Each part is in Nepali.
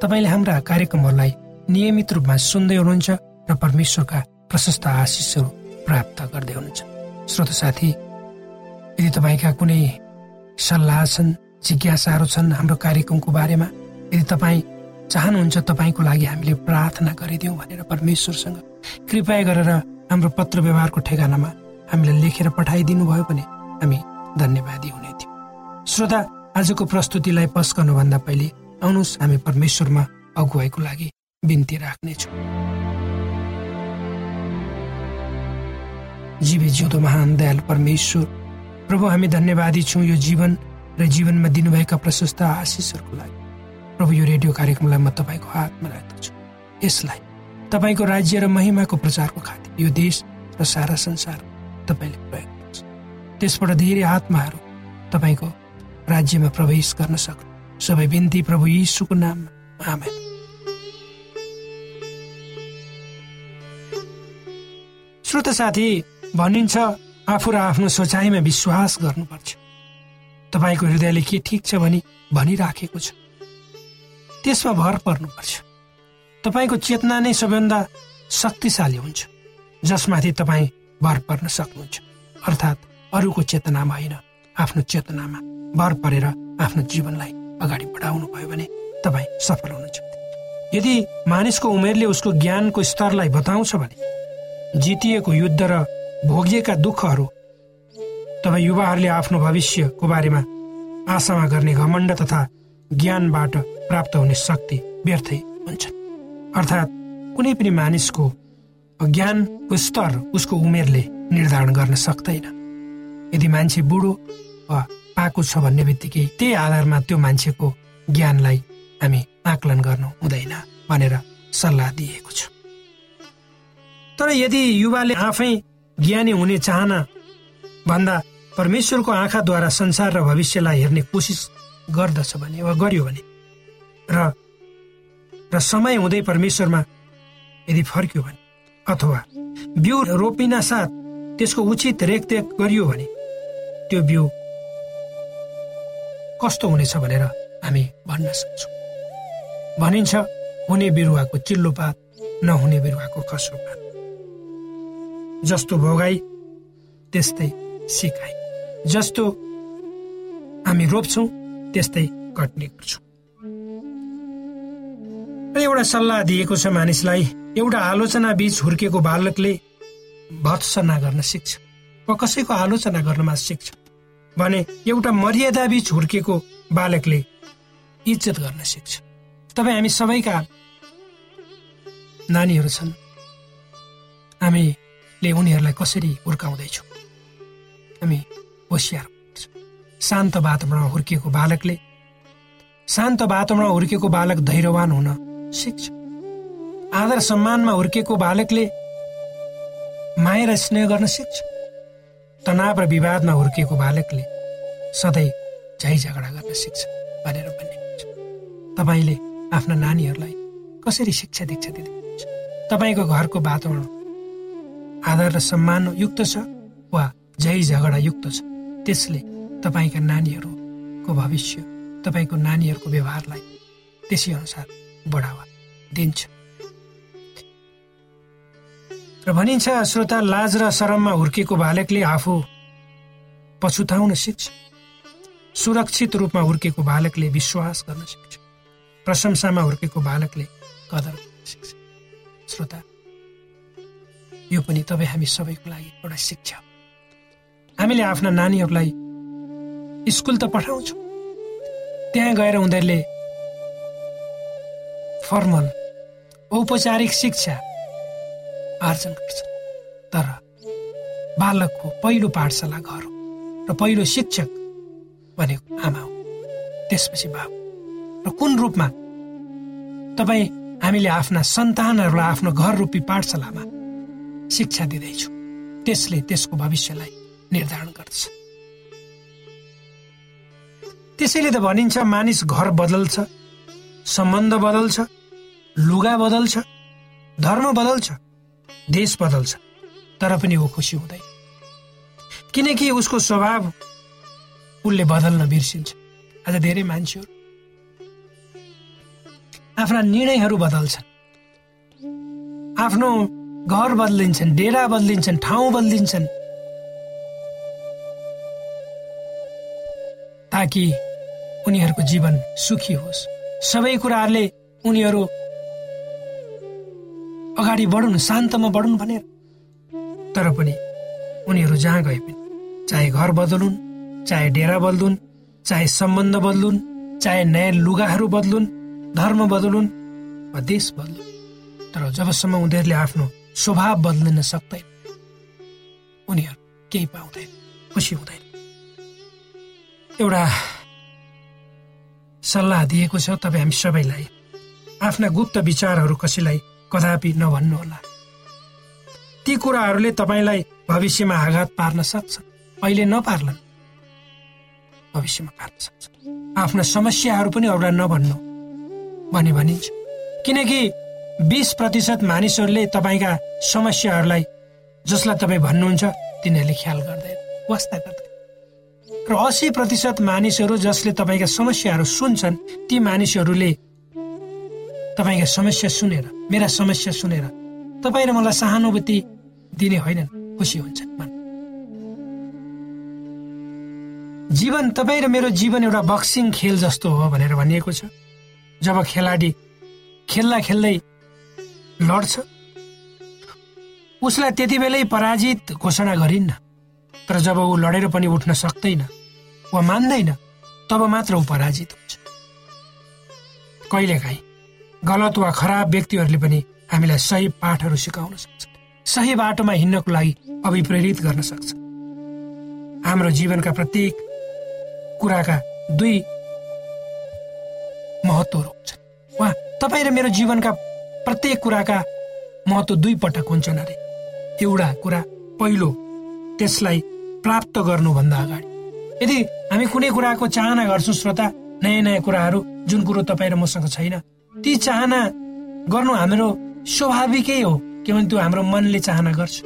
तपाईँले हाम्रा कार्यक्रमहरूलाई नियमित रूपमा सुन्दै हुनुहुन्छ र परमेश्वरका प्रशस्त आशिषहरू प्राप्त गर्दै हुनुहुन्छ। श्रोत साथी यदि तपाईँका कुनै सल्लाह छन् जिज्ञासाहरू छन् हाम्रो कार्यक्रमको बारेमा यदि तपाईँ चाहनुहुन्छ तपाईँको लागि हामीले प्रार्थना गरिदिउँ भनेर परमेश्वरसँग कृपया गरेर हाम्रो पत्र व्यवहारको ठेगानामा हामीलाई लेखेर पठाइदिनु भयो भने हामी धन्यवादी हुने थियौँ श्रोता आजको प्रस्तुतिलाई पस गर्नुभन्दा पहिले आउनुहोस् हामी परमेश्वरमा अगुवाईको लागि बिन्ती राख्नेछौँ। जीवी जिउँदो महान दयाल परमेश्वर प्रभु हामी धन्यवादी छौँ यो जीवन र जीवनमा दिनुभएका प्रशस्त आशिषहरूको लागि। प्रभु यो रेडियो कार्यक्रमलाई म तपाईँको हातमा राख्दछु। यसलाई तपाईँको राज्य र महिमाको प्रचारको खातिर यो देश र सारा संसार तपाईँले प्रयोग गर्छ। त्यसबाट धेरै आत्माहरू तपाईँको राज्यमा प्रवेश गर्न सक्नु सबै बिन्ती प्रभु यीशुको नाम आमेन श्रोत साथी भनिन्छ आफू र आफ्नो सोचाइमा विश्वास गर्नुपर्छ। तपाईँको हृदयले के ठिक छ भनी भनिराखेको छ। त्यसमा भर पर्नुपर्छ। तपाईँको चेतना नै सबैभन्दा शक्तिशाली हुन्छ। जसमाथि तपाईँ भर पर्न सक्नुहुन्छ। अर्थात् अरूको चेतनामा होइन आफ्नो चेतनामा भर परेर आफ्नो जीवनलाई अगाडि बढाउनु भयो भने तपाईँ सफल हुनुहुन्छ। यदि मानिसको उमेरले उसको ज्ञानको स्तरलाई बताउँछ भने जितिएको युद्ध र भोगिएका दुःखहरू तपाईँ युवाहरूले आफ्नो भविष्यको बारेमा आशामा गर्ने घमण्ड तथा ज्ञानबाट प्राप्त हुने शक्ति व्यर्थै हुन्छन् अर्थात् कुनै पनि मानिसको ज्ञानको स्तर उसको उमेरले निर्धारण गर्न सक्दैन। यदि मान्छे बुढो वा पाएको छ भन्ने बित्तिकै त्यही आधारमा त्यो मान्छेको ज्ञानलाई हामी आकलन गर्नु हुँदैन भनेर सल्लाह दिएको छ। तर यदि युवाले आफै ज्ञानी हुने चाहना भन्दा परमेश्वरको आँखाद्वारा संसार र भविष्यलाई हेर्ने कोसिस गर्दछ भने वा गर्यो भने र र समय हुँदै परमेश्वरमा यदि फर्क्यो भने अथवा बिउ रोपिना साथ त्यसको उचित रेखदेख गरियो भने त्यो बिउ कस्तो हुनेछ भनेर हामी भन्न सक्छौँ। भनिन्छ हुने बिरुवाको चिल्लो पात नहुने बिरुवाको खस्रो पात। जस्तो भोगाई त्यस्तै सिकाइ जस्तो हामी रोप्छौँ त्यस्तै कट्ने गर्छौँ। एउटा सल्लाह दिएको छ मानिसलाई एउटा आलोचना बीच हुर्केको बालकले भत्सना गर्न सिक्छ। वा कसैको आलोचना गर्नमा सिक्छ। भने एउटा मर्यादा बिच हुर्केको बालकले इज्जत गर्न सिक्छ। तपाईँ हामी सबैका नानीहरू छन्। हामीले उनीहरूलाई कसरी हुर्काउँदैछौँ? हामी होसियार शान्त वातावरणमा हुर्किएको बालकले शान्त वातावरणमा हुर्किएको बालक धैर्यवान हुन सिक्छ। आदर सम्मानमा हुर्किएको बालकले माया र स्नेह गर्न सिक्छ। तनाव र विवादमा हुर्किएको बालकले सधैँ झै झगडा गर्न सिक्छ भनेर भन्ने तपाईँले आफ्ना नानीहरूलाई कसरी शिक्षा दीक्षा दिँदै तपाईँको घरको वातावरण आदर र सम्मान युक्त छ वा झै झगडा युक्त छ? त्यसले तपाईँका नानीहरूको भविष्य तपाईँको नानीहरूको व्यवहारलाई त्यसै अनुसार बढावा दिन्छ। र भनिन्छ श्रोता लाज र शरममा हुर्केको बालकले आफू पछुताउन सिक्छ। सुरक्षित रूपमा हुर्केको बालकले विश्वास गर्न सिक्छ। प्रशंसामा हुर्केको बालकले कदर गर्न सिक्छ। श्रोता यो पनि तपाईँ हामी सबैको लागि एउटा शिक्षा हामीले आफ्ना नानीहरूलाई स्कुल त पठाउँछौँ। त्यहाँ गएर उनीहरूले फर्मल औपचारिक शिक्षा आर्जन गर्छ। तर बालकको पहिलो पाठशाला घर हो र पहिलो शिक्षक भनेको आमा हो। त्यसपछि बाबु। र कुन रूपमा? तपाईँ हामीले आफ्ना सन्तानहरूलाई आफ्नो घर रूपी पाठशालामा शिक्षा दिँदैछु। त्यसले त्यसको भविष्यलाई निर्धारण गर्दछ। त्यसैले त भनिन्छ मानिस घर बदल्छ सम्बन्ध बदल्छ लुगा बदल्छ धर्म बदल्छ। देश बदल्छ तर पनि ऊ खुसी हुँदैन। किनकि उसको स्वभाव उसले बदल्न बिर्सिन्छ। आज धेरै मान्छेहरू आफ्ना निर्णयहरू बदल्छन्। आफ्नो घर बदलिन्छन् डेरा बदलिन्छन् ठाउँ बदलिन्छन् ताकि उनीहरूको जीवन सुखी होस्। सबै कुराहरूले उनीहरू अगाडि बढुन् शान्तमा बढुन् भनेर। तर पनि उनीहरू जहाँ गए पनि चाहे घर बदलुन् चाहे डेरा बदलुन् चाहे सम्बन्ध बदलुन् चाहे नयाँ लुगाहरू बदलुन् धर्म बदलुन् वा देश बदलुन् तर जबसम्म उनीहरूले आफ्नो स्वभाव बदलिन सक्दैन उनीहरू केही पाउँदैन खुसी हुँदैन। एउटा सल्लाह दिएको छ तपाईँ हामी सबैलाई। आफ्ना गुप्त विचारहरू कसैलाई कदापि नभन्नुहोला ती कुराहरूले तपाईँलाई भविष्यमा आघात पार्न सक्छ। अहिले नपार्लान्। भविष्यमा पार्न सक्छ। आफ्ना समस्याहरू पनि एउटा नभन्नु। भनी भनिन्छ किनकि बिस प्रतिशत मानिसहरूले तपाईँका समस्याहरूलाई जसलाई तपाईँ भन्नुहुन्छ तिनीहरूले ख्याल गर्दैन। वास्ता गर्दैन। र असी प्रतिशत मानिसहरू जसले तपाईँका समस्याहरू सुन्छन् ती मानिसहरूले तपाईँका समस्या सुनेर मेरा समस्या सुनेर तपाईँ र मलाई सहानुभूति दिने होइनन् खुसी हुन्छन् जीवन तपाईँ र मेरो जीवन एउटा बक्सिङ खेल जस्तो हो भनेर भनिएको छ। जब खेलाडी खेल्दा खेल्दै लड्छ उसलाई त्यति बेलै पराजित घोषणा गरिन्न। तर जब ऊ लडेर पनि उठ्न सक्दैन वा मान्दैन तब मात्र ऊ पराजित हुन्छ। कहिलेकाहीँ गलत वा खराब व्यक्तिहरूले पनि हामीलाई सही पाठहरू सिकाउन सक्छ। सही बाटोमा हिँड्नको लागि अभिप्रेरित गर्न सक्छ। हाम्रो जीवनका प्रत्येक कुराका दुई महत्वहरू हुन्छन् वा तपाईँ र मेरो जीवनका प्रत्येक कुराका महत्व दुई पटक हुन्छन् अरे एउटा कुरा पहिलो त्यसलाई प्राप्त गर्नुभन्दा अगाडि। यदि हामी कुनै कुराको चाहना गर्छौँ श्रोता नयाँ नयाँ कुराहरू जुन कुरो तपाईँ र मसँग छैन ती चाहना गर्नु हाम्रो स्वाभाविकै हो किनभने त्यो हाम्रो मनले चाहना गर्छ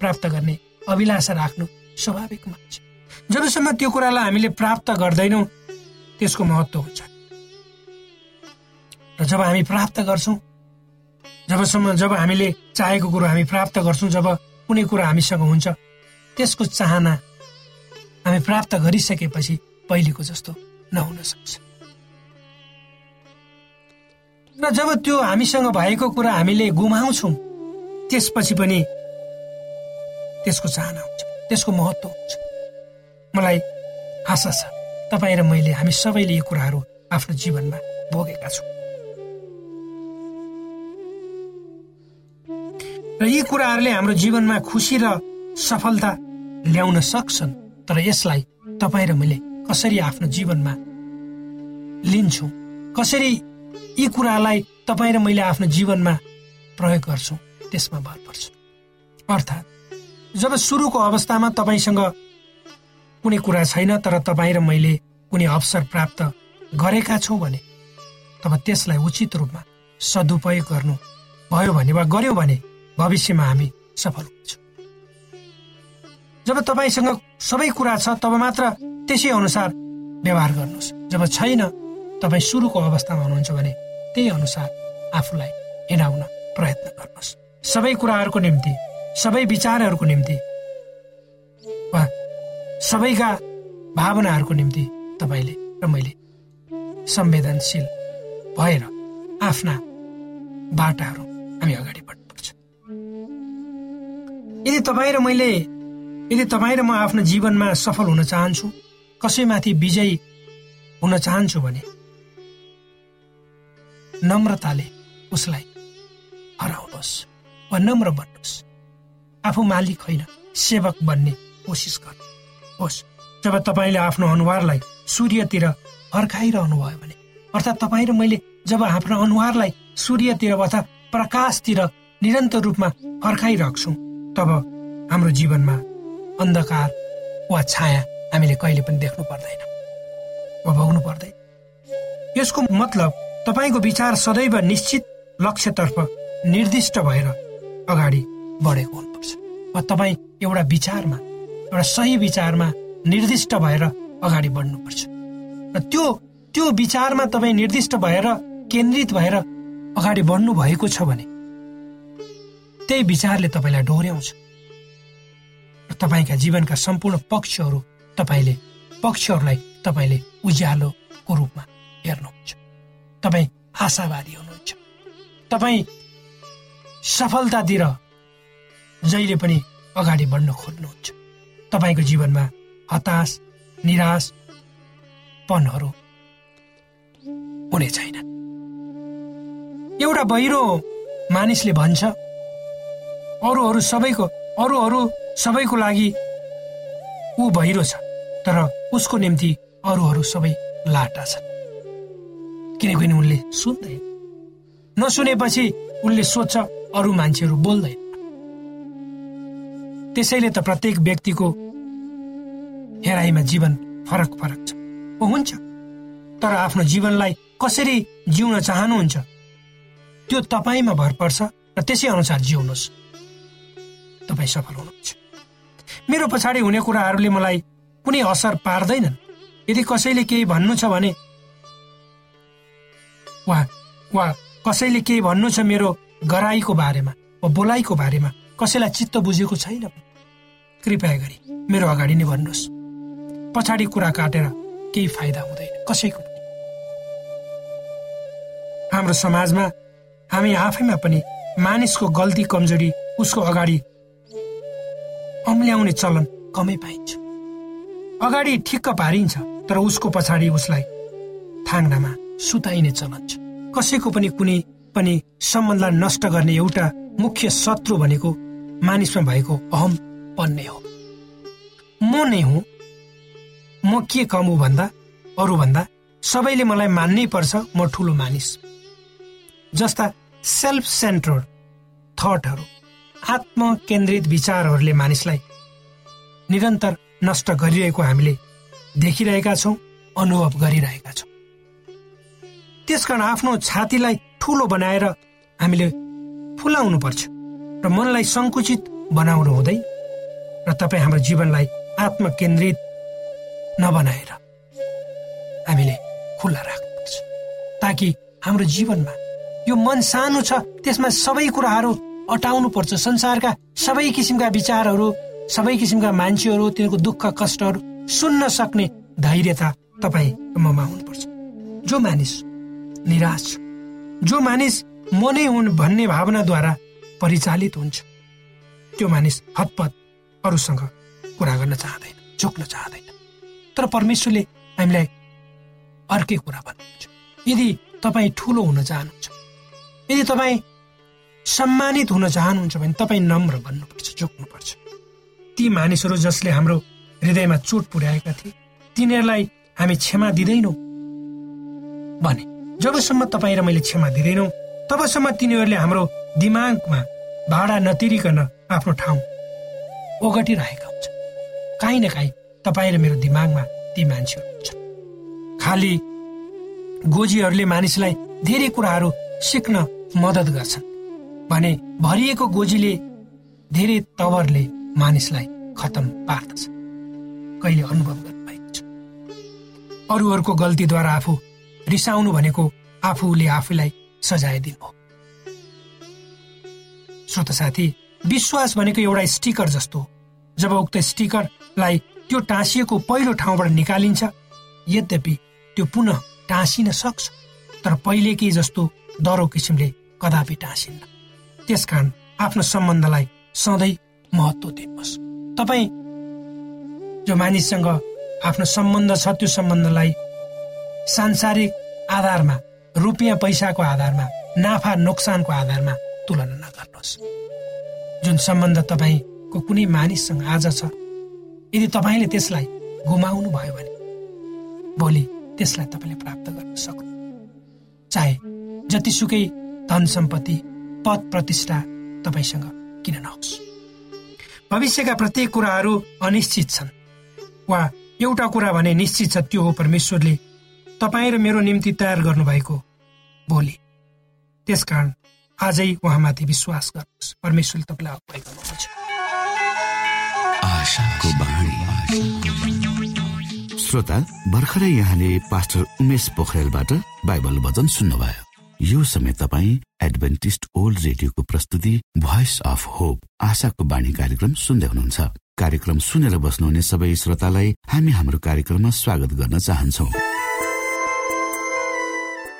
प्राप्त गर्ने अभिलाषा राख्नु स्वाभाविक मान्छ। जबसम्म त्यो कुरालाई हामीले प्राप्त गर्दैनौँ त्यसको महत्व हुन्छ। र जब हामी प्राप्त गर्छौँ जबसम्म जब हामीले चाहेको कुरो हामी प्राप्त गर्छौँ जब कुनै कुरो हामीसँग हुन्छ त्यसको चाहना हामी प्राप्त गरिसकेपछि पहिलेको जस्तो नहुन सक्छ। र जब त्यो हामीसँग भएको कुरा हामीले गुमाउँछौँ त्यसपछि पनि त्यसको चाहना हुन्छ त्यसको महत्व हुन्छ। मलाई आशा छ तपाईँ र मैले हामी सबैले यो कुराहरू आफ्नो जीवनमा भोगेका छौँ। र यी कुराहरूले हाम्रो जीवनमा खुसी र सफलता ल्याउन सक्छन् तर यसलाई तपाईँ र मैले कसरी आफ्नो जीवनमा लिन्छौँ कसरी यी कुरालाई तपाईँ र मैले आफ्नो जीवनमा प्रयोग गर्छौँ त्यसमा भर पर्छ। अर्थात् जब सुरुको अवस्थामा तपाईँसँग कुनै कुरा छैन तर तपाईँ र मैले कुनै अवसर प्राप्त गरेका छौँ भने तब त्यसलाई उचित रूपमा सदुपयोग गर्नु भयो भने वा गर्यौँ भने भविष्यमा हामी सफल हुन्छौँ। जब तपाईँसँग सबै कुरा छ तब मात्र त्यसै अनुसार व्यवहार गर्नुहोस्। जब छैन तपाईँ सुरुको अवस्थामा हुनुहुन्छ भने त्यही अनुसार आफूलाई हिँडाउन प्रयत्न गर्नुहोस्। सबै कुराहरूको निम्ति सबै विचारहरूको निम्ति वा सबैका भावनाहरूको निम्ति तपाईँले र मैले संवेदनशील भएर आफ्ना बाटाहरू हामी अगाडि बढ्नुपर्छ। यदि तपाईँ र मैले यदि तपाईँ र म आफ्नो जीवनमा सफल हुन चाहन्छु कसैमाथि विजयी हुन चाहन्छु भने नम्रताले उसलाई हराउनुहोस् वा नम्र बन्नुहोस्। आफू मालिक होइन सेवक बन्ने कोसिस गर्नुहोस् जब तपाईँले आफ्नो अनुहारलाई सूर्यतिर फर्काइरहनु भयो भने अर्थात् तपाईँ र मैले जब आफ्नो अनुहारलाई सूर्यतिर अथवा प्रकाशतिर निरन्तर रूपमा फर्काइराख्छौँ तब हाम्रो जीवनमा अन्धकार वा छाया हामीले कहिले पनि देख्नु पर्दैन। वा भोग्नु पर्दैन। यसको मतलब तपाईँको विचार सदैव निश्चित लक्ष्यतर्फ निर्दिष्ट भएर अगाडि बढेको हुनुपर्छ। वा तपाईँ एउटा विचारमा एउटा सही विचारमा निर्दिष्ट भएर अगाडि बढ्नुपर्छ। र त्यो त्यो विचारमा तपाईँ निर्दिष्ट भएर केन्द्रित भएर अगाडि बढ्नु भएको छ भने त्यही विचारले तपाईँलाई डोर्याउँछ। र तपाईँका जीवनका सम्पूर्ण पक्षहरू तपाईँले पक्षहरूलाई तपाईँले उज्यालोको रूपमा हेर्नुहुन्छ। तपाईँ आशावादी हुनुहुन्छ। तपाईँ सफलतातिर जहिले पनि अगाडि बढ्न खोज्नुहुन्छ। तपाईँको जीवनमा हताश निराशपनहरू हुने छैन। एउटा बहिरो मानिसले भन्छ अरूहरू सबैको अरूहरू सबैको लागि ऊ बहिरो छ तर उसको निम्ति अरूहरू सबै लाटा छन्। किनकि उनले? सुन्दैन। नसुनेपछि उनले सोध्छ अरू मान्छेहरू बोल्दैन। त्यसैले त प्रत्येक व्यक्तिको हेराइमा जीवन फरक फरक छ। हुन्छ। तर आफ्नो जीवनलाई कसरी जिउन चाहनुहुन्छ त्यो तपाईँमा भर पर्छ र त्यसै अनुसार जिउनुहोस्। तपाईँ सफल हुनुहुन्छ। मेरो पछाडि हुने कुराहरूले मलाई कुनै असर पार्दैनन्। यदि कसैले केही भन्नु छ भने वा वा कसैले केही भन्नु छ मेरो गराईको बारेमा वा बोलाइको बारेमा कसैलाई चित्त बुझेको छैन? कृपया गरी मेरो अगाडि नै भन्नुहोस्। पछाडि कुरा काटेर केही फाइदा हुँदैन कसैको हाम्रो समाजमा हामी आफैमा पनि मानिसको गल्ती कमजोरी उसको अगाडि अम्ल्याउने चलन कमै पाइन्छ। अगाडि ठिक्क पारिन्छ तर उसको पछाडि उसलाई थाङ्नामा सुताइने चलन छ। कसैको पनि कुनै पनि सम्बन्धलाई नष्ट गर्ने एउटा मुख्य शत्रु भनेको मानिसमा भएको अहम पन्ने हो। म नै हुँ। म के कम हो भन्दा अरूभन्दा सबैले मलाई मान्नै पर्छ म ठुलो मानिस। जस्ता सेल्फ सेन्ट्रोड थटहरू आत्मकेन्द्रित विचारहरूले मानिसलाई निरन्तर नष्ट गरिरहेको हामीले देखिरहेका छौँ अनुभव गरिरहेका छौँ। त्यसकारण आफ्नो छातीलाई ठुलो बनाएर हामीले फुलाउनु पर्छ र मनलाई सङ्कुचित बनाउनु हुँदै र तपाईँ हाम्रो जीवनलाई आत्मकेन्द्रित नबनाएर हामीले खुल्ला राख्नुपर्छ। ताकि हाम्रो जीवनमा यो मन सानो छ त्यसमा सबै कुराहरू अटाउनु पर्छ संसारका सबै किसिमका विचारहरू सबै किसिमका मान्छेहरू तिनीहरूको दुःख कष्टहरू सुन्न सक्ने धैर्यता तपाईँ ममा हुनुपर्छ। जो मानिस निराश। जो मानिस म नै हुन् भन्ने भावनाद्वारा परिचालित हुन्छ त्यो मानिस हतपत अरूसँग कुरा गर्न चाहँदैन झुक्न चाहँदैन। तर परमेश्वरले हामीलाई अर्कै कुरा भन्नुहुन्छ। यदि तपाईँ ठुलो हुन चाहनुहुन्छ यदि तपाईँ सम्मानित हुन चाहनुहुन्छ भने तपाईँ नम्र बन्नुपर्छ झुक्नुपर्छ। ती मानिसहरू जसले हाम्रो हृदयमा चोट पुर्याएका थिए तिनीहरूलाई हामी क्षमा दिँदैनौँ भने जबसम्म तपाईँ र मैले क्षमा दिँदैनौँ तबसम्म तिनीहरूले हाम्रो दिमागमा भाडा नतिरिकन आफ्नो ठाउँ ओगटिरहेका हुन्छ। काहीँ न काहीँ तपाईँ र मेरो दिमागमा ती मान्छेहरू हुन्छ खालि गोजीहरूले मानिसलाई धेरै कुराहरू सिक्न मद्दत गर्छन् भने भरिएको गोजीले धेरै तवरले मानिसलाई खतम पार्दछ। कहिले अनुभव गर्नुभएको छ? अरूहरूको गल्तीद्वारा आफू रिसाउनु भनेको आफूले आफूलाई सजाय दिनु हो। श्रोत साथी विश्वास भनेको एउटा स्टिकर जस्तो जब उक्त स्टिकरलाई त्यो टाँसिएको पहिलो ठाउँबाट निकालिन्छ यद्यपि त्यो पुनः टाँसिन सक्छ तर पहिलेकै जस्तो दरो किसिमले कदापि टाँसिन्न। त्यसकारण आफ्नो सम्बन्धलाई सधैँ महत्व दिनुहोस्। तपाईँ जो मानिससँग आफ्नो सम्बन्ध छ त्यो सम्बन्धलाई सांसारिक आधारमा रुपियाँ पैसाको आधारमा नाफा नोक्सानको आधारमा तुलना नगर्नुहोस्। जुन सम्बन्ध तपाईँको कुनै मानिससँग आज छ यदि तपाईँले त्यसलाई गुमाउनु भयो भने भोलि त्यसलाई तपाईँले प्राप्त गर्न सक्नु। चाहे जतिसुकै धन सम्पत्ति पद प्रतिष्ठा तपाईँसँग किन नहोस्। भविष्यका प्रत्येक कुराहरू अनिश्चित छन्। वा एउटा कुरा भने निश्चित छ त्यो हो परमेश्वरले तपाईँ र मेरो निम्ति तयार गर्नुभएको भोलि। त्यसकारण आजै उहाँमाथि विश्वास गर्नुहोस्। परमेश्वरले तपाईँलाई अगुवाई गर्नुहुन्छ। श्रोता भर्खरै यहाँले पास्टर उमेश पोखरेलबाट बाइबल वचन सुन्नुभयो। यो समय तपाईँ एडभेन्टिस्ट ओल्ड रेडियोको प्रस्तुति भोइस अफ होप आशाको बाणी कार्यक्रम सुन्दै हुनुहुन्छ। कार्यक्रम सुनेर बस्नुहुने सबै श्रोतालाई हामी हाम्रो कार्यक्रममा स्वागत गर्न चाहन्छौ।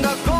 Cuando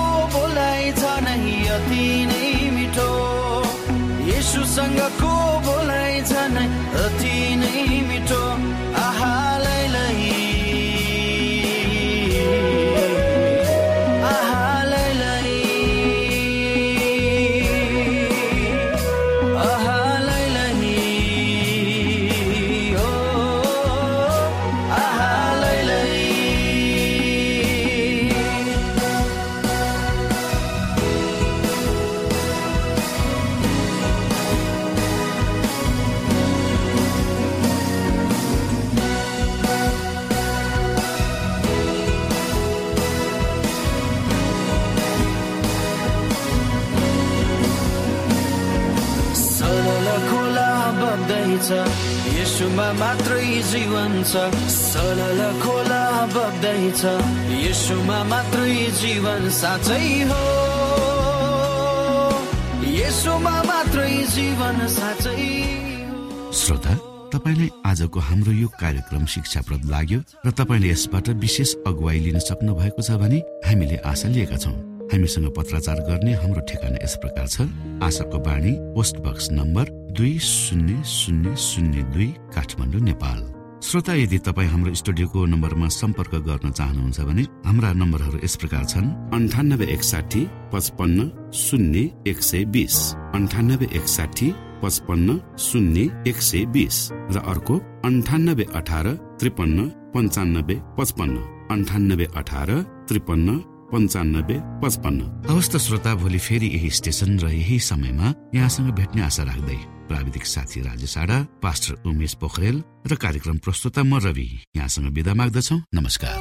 यसुमा मात्रै जीवन छ सरल खोला बग्दैछ यसुमा मात्रै जीवन साँच्चै हो। यसुमा मात्रै जीवन साँच्चै श्रोता तपाईँलाई आजको हाम्रो यो कार्यक्रम शिक्षाप्रद लाग्यो र तपाईँले यसबाट विशेष अगुवाई लिन सक्नु भएको छ भने हामीले आशा लिएका छौँ। हामीसँग पत्राचार गर्ने हाम्रो ठेगाना यस प्रकार छ। आशाको बाणी पोस्ट बक्स नम्बर दुई शून्य शून्य शून्य दुई काठमाडौँ नेपाल। श्रोता यदि तपाईँ हाम्रो स्टुडियोको नम्बरमा सम्पर्क गर्न चाहनुहुन्छ भने हाम्रा नम्बरहरू यस प्रकार छन्। अन्ठानब्बे एकसाठी पचपन्न शून्य एक सय बिस। अन्ठानब्बे एकसाठी पचपन्न शून्य एक सय बिस। र अर्को अन्ठानब्बे अठार त्रिपन्न पन्चानब्बे पचपन्न। अन्ठानब्बे अठार त्रिपन्न पन्चानब्बे पचपन्न। अवस्था श्रोता भोलि फेरि यही स्टेशन र यही समयमा यहाँसँग भेट्ने आशा राख्दै प्राविधिक साथी राजेश आडा पास्टर उमेश पोखरेल र कार्यक्रम प्रस्तुता म रवि यहाँसँग विदा माग्दछौ। नमस्कार।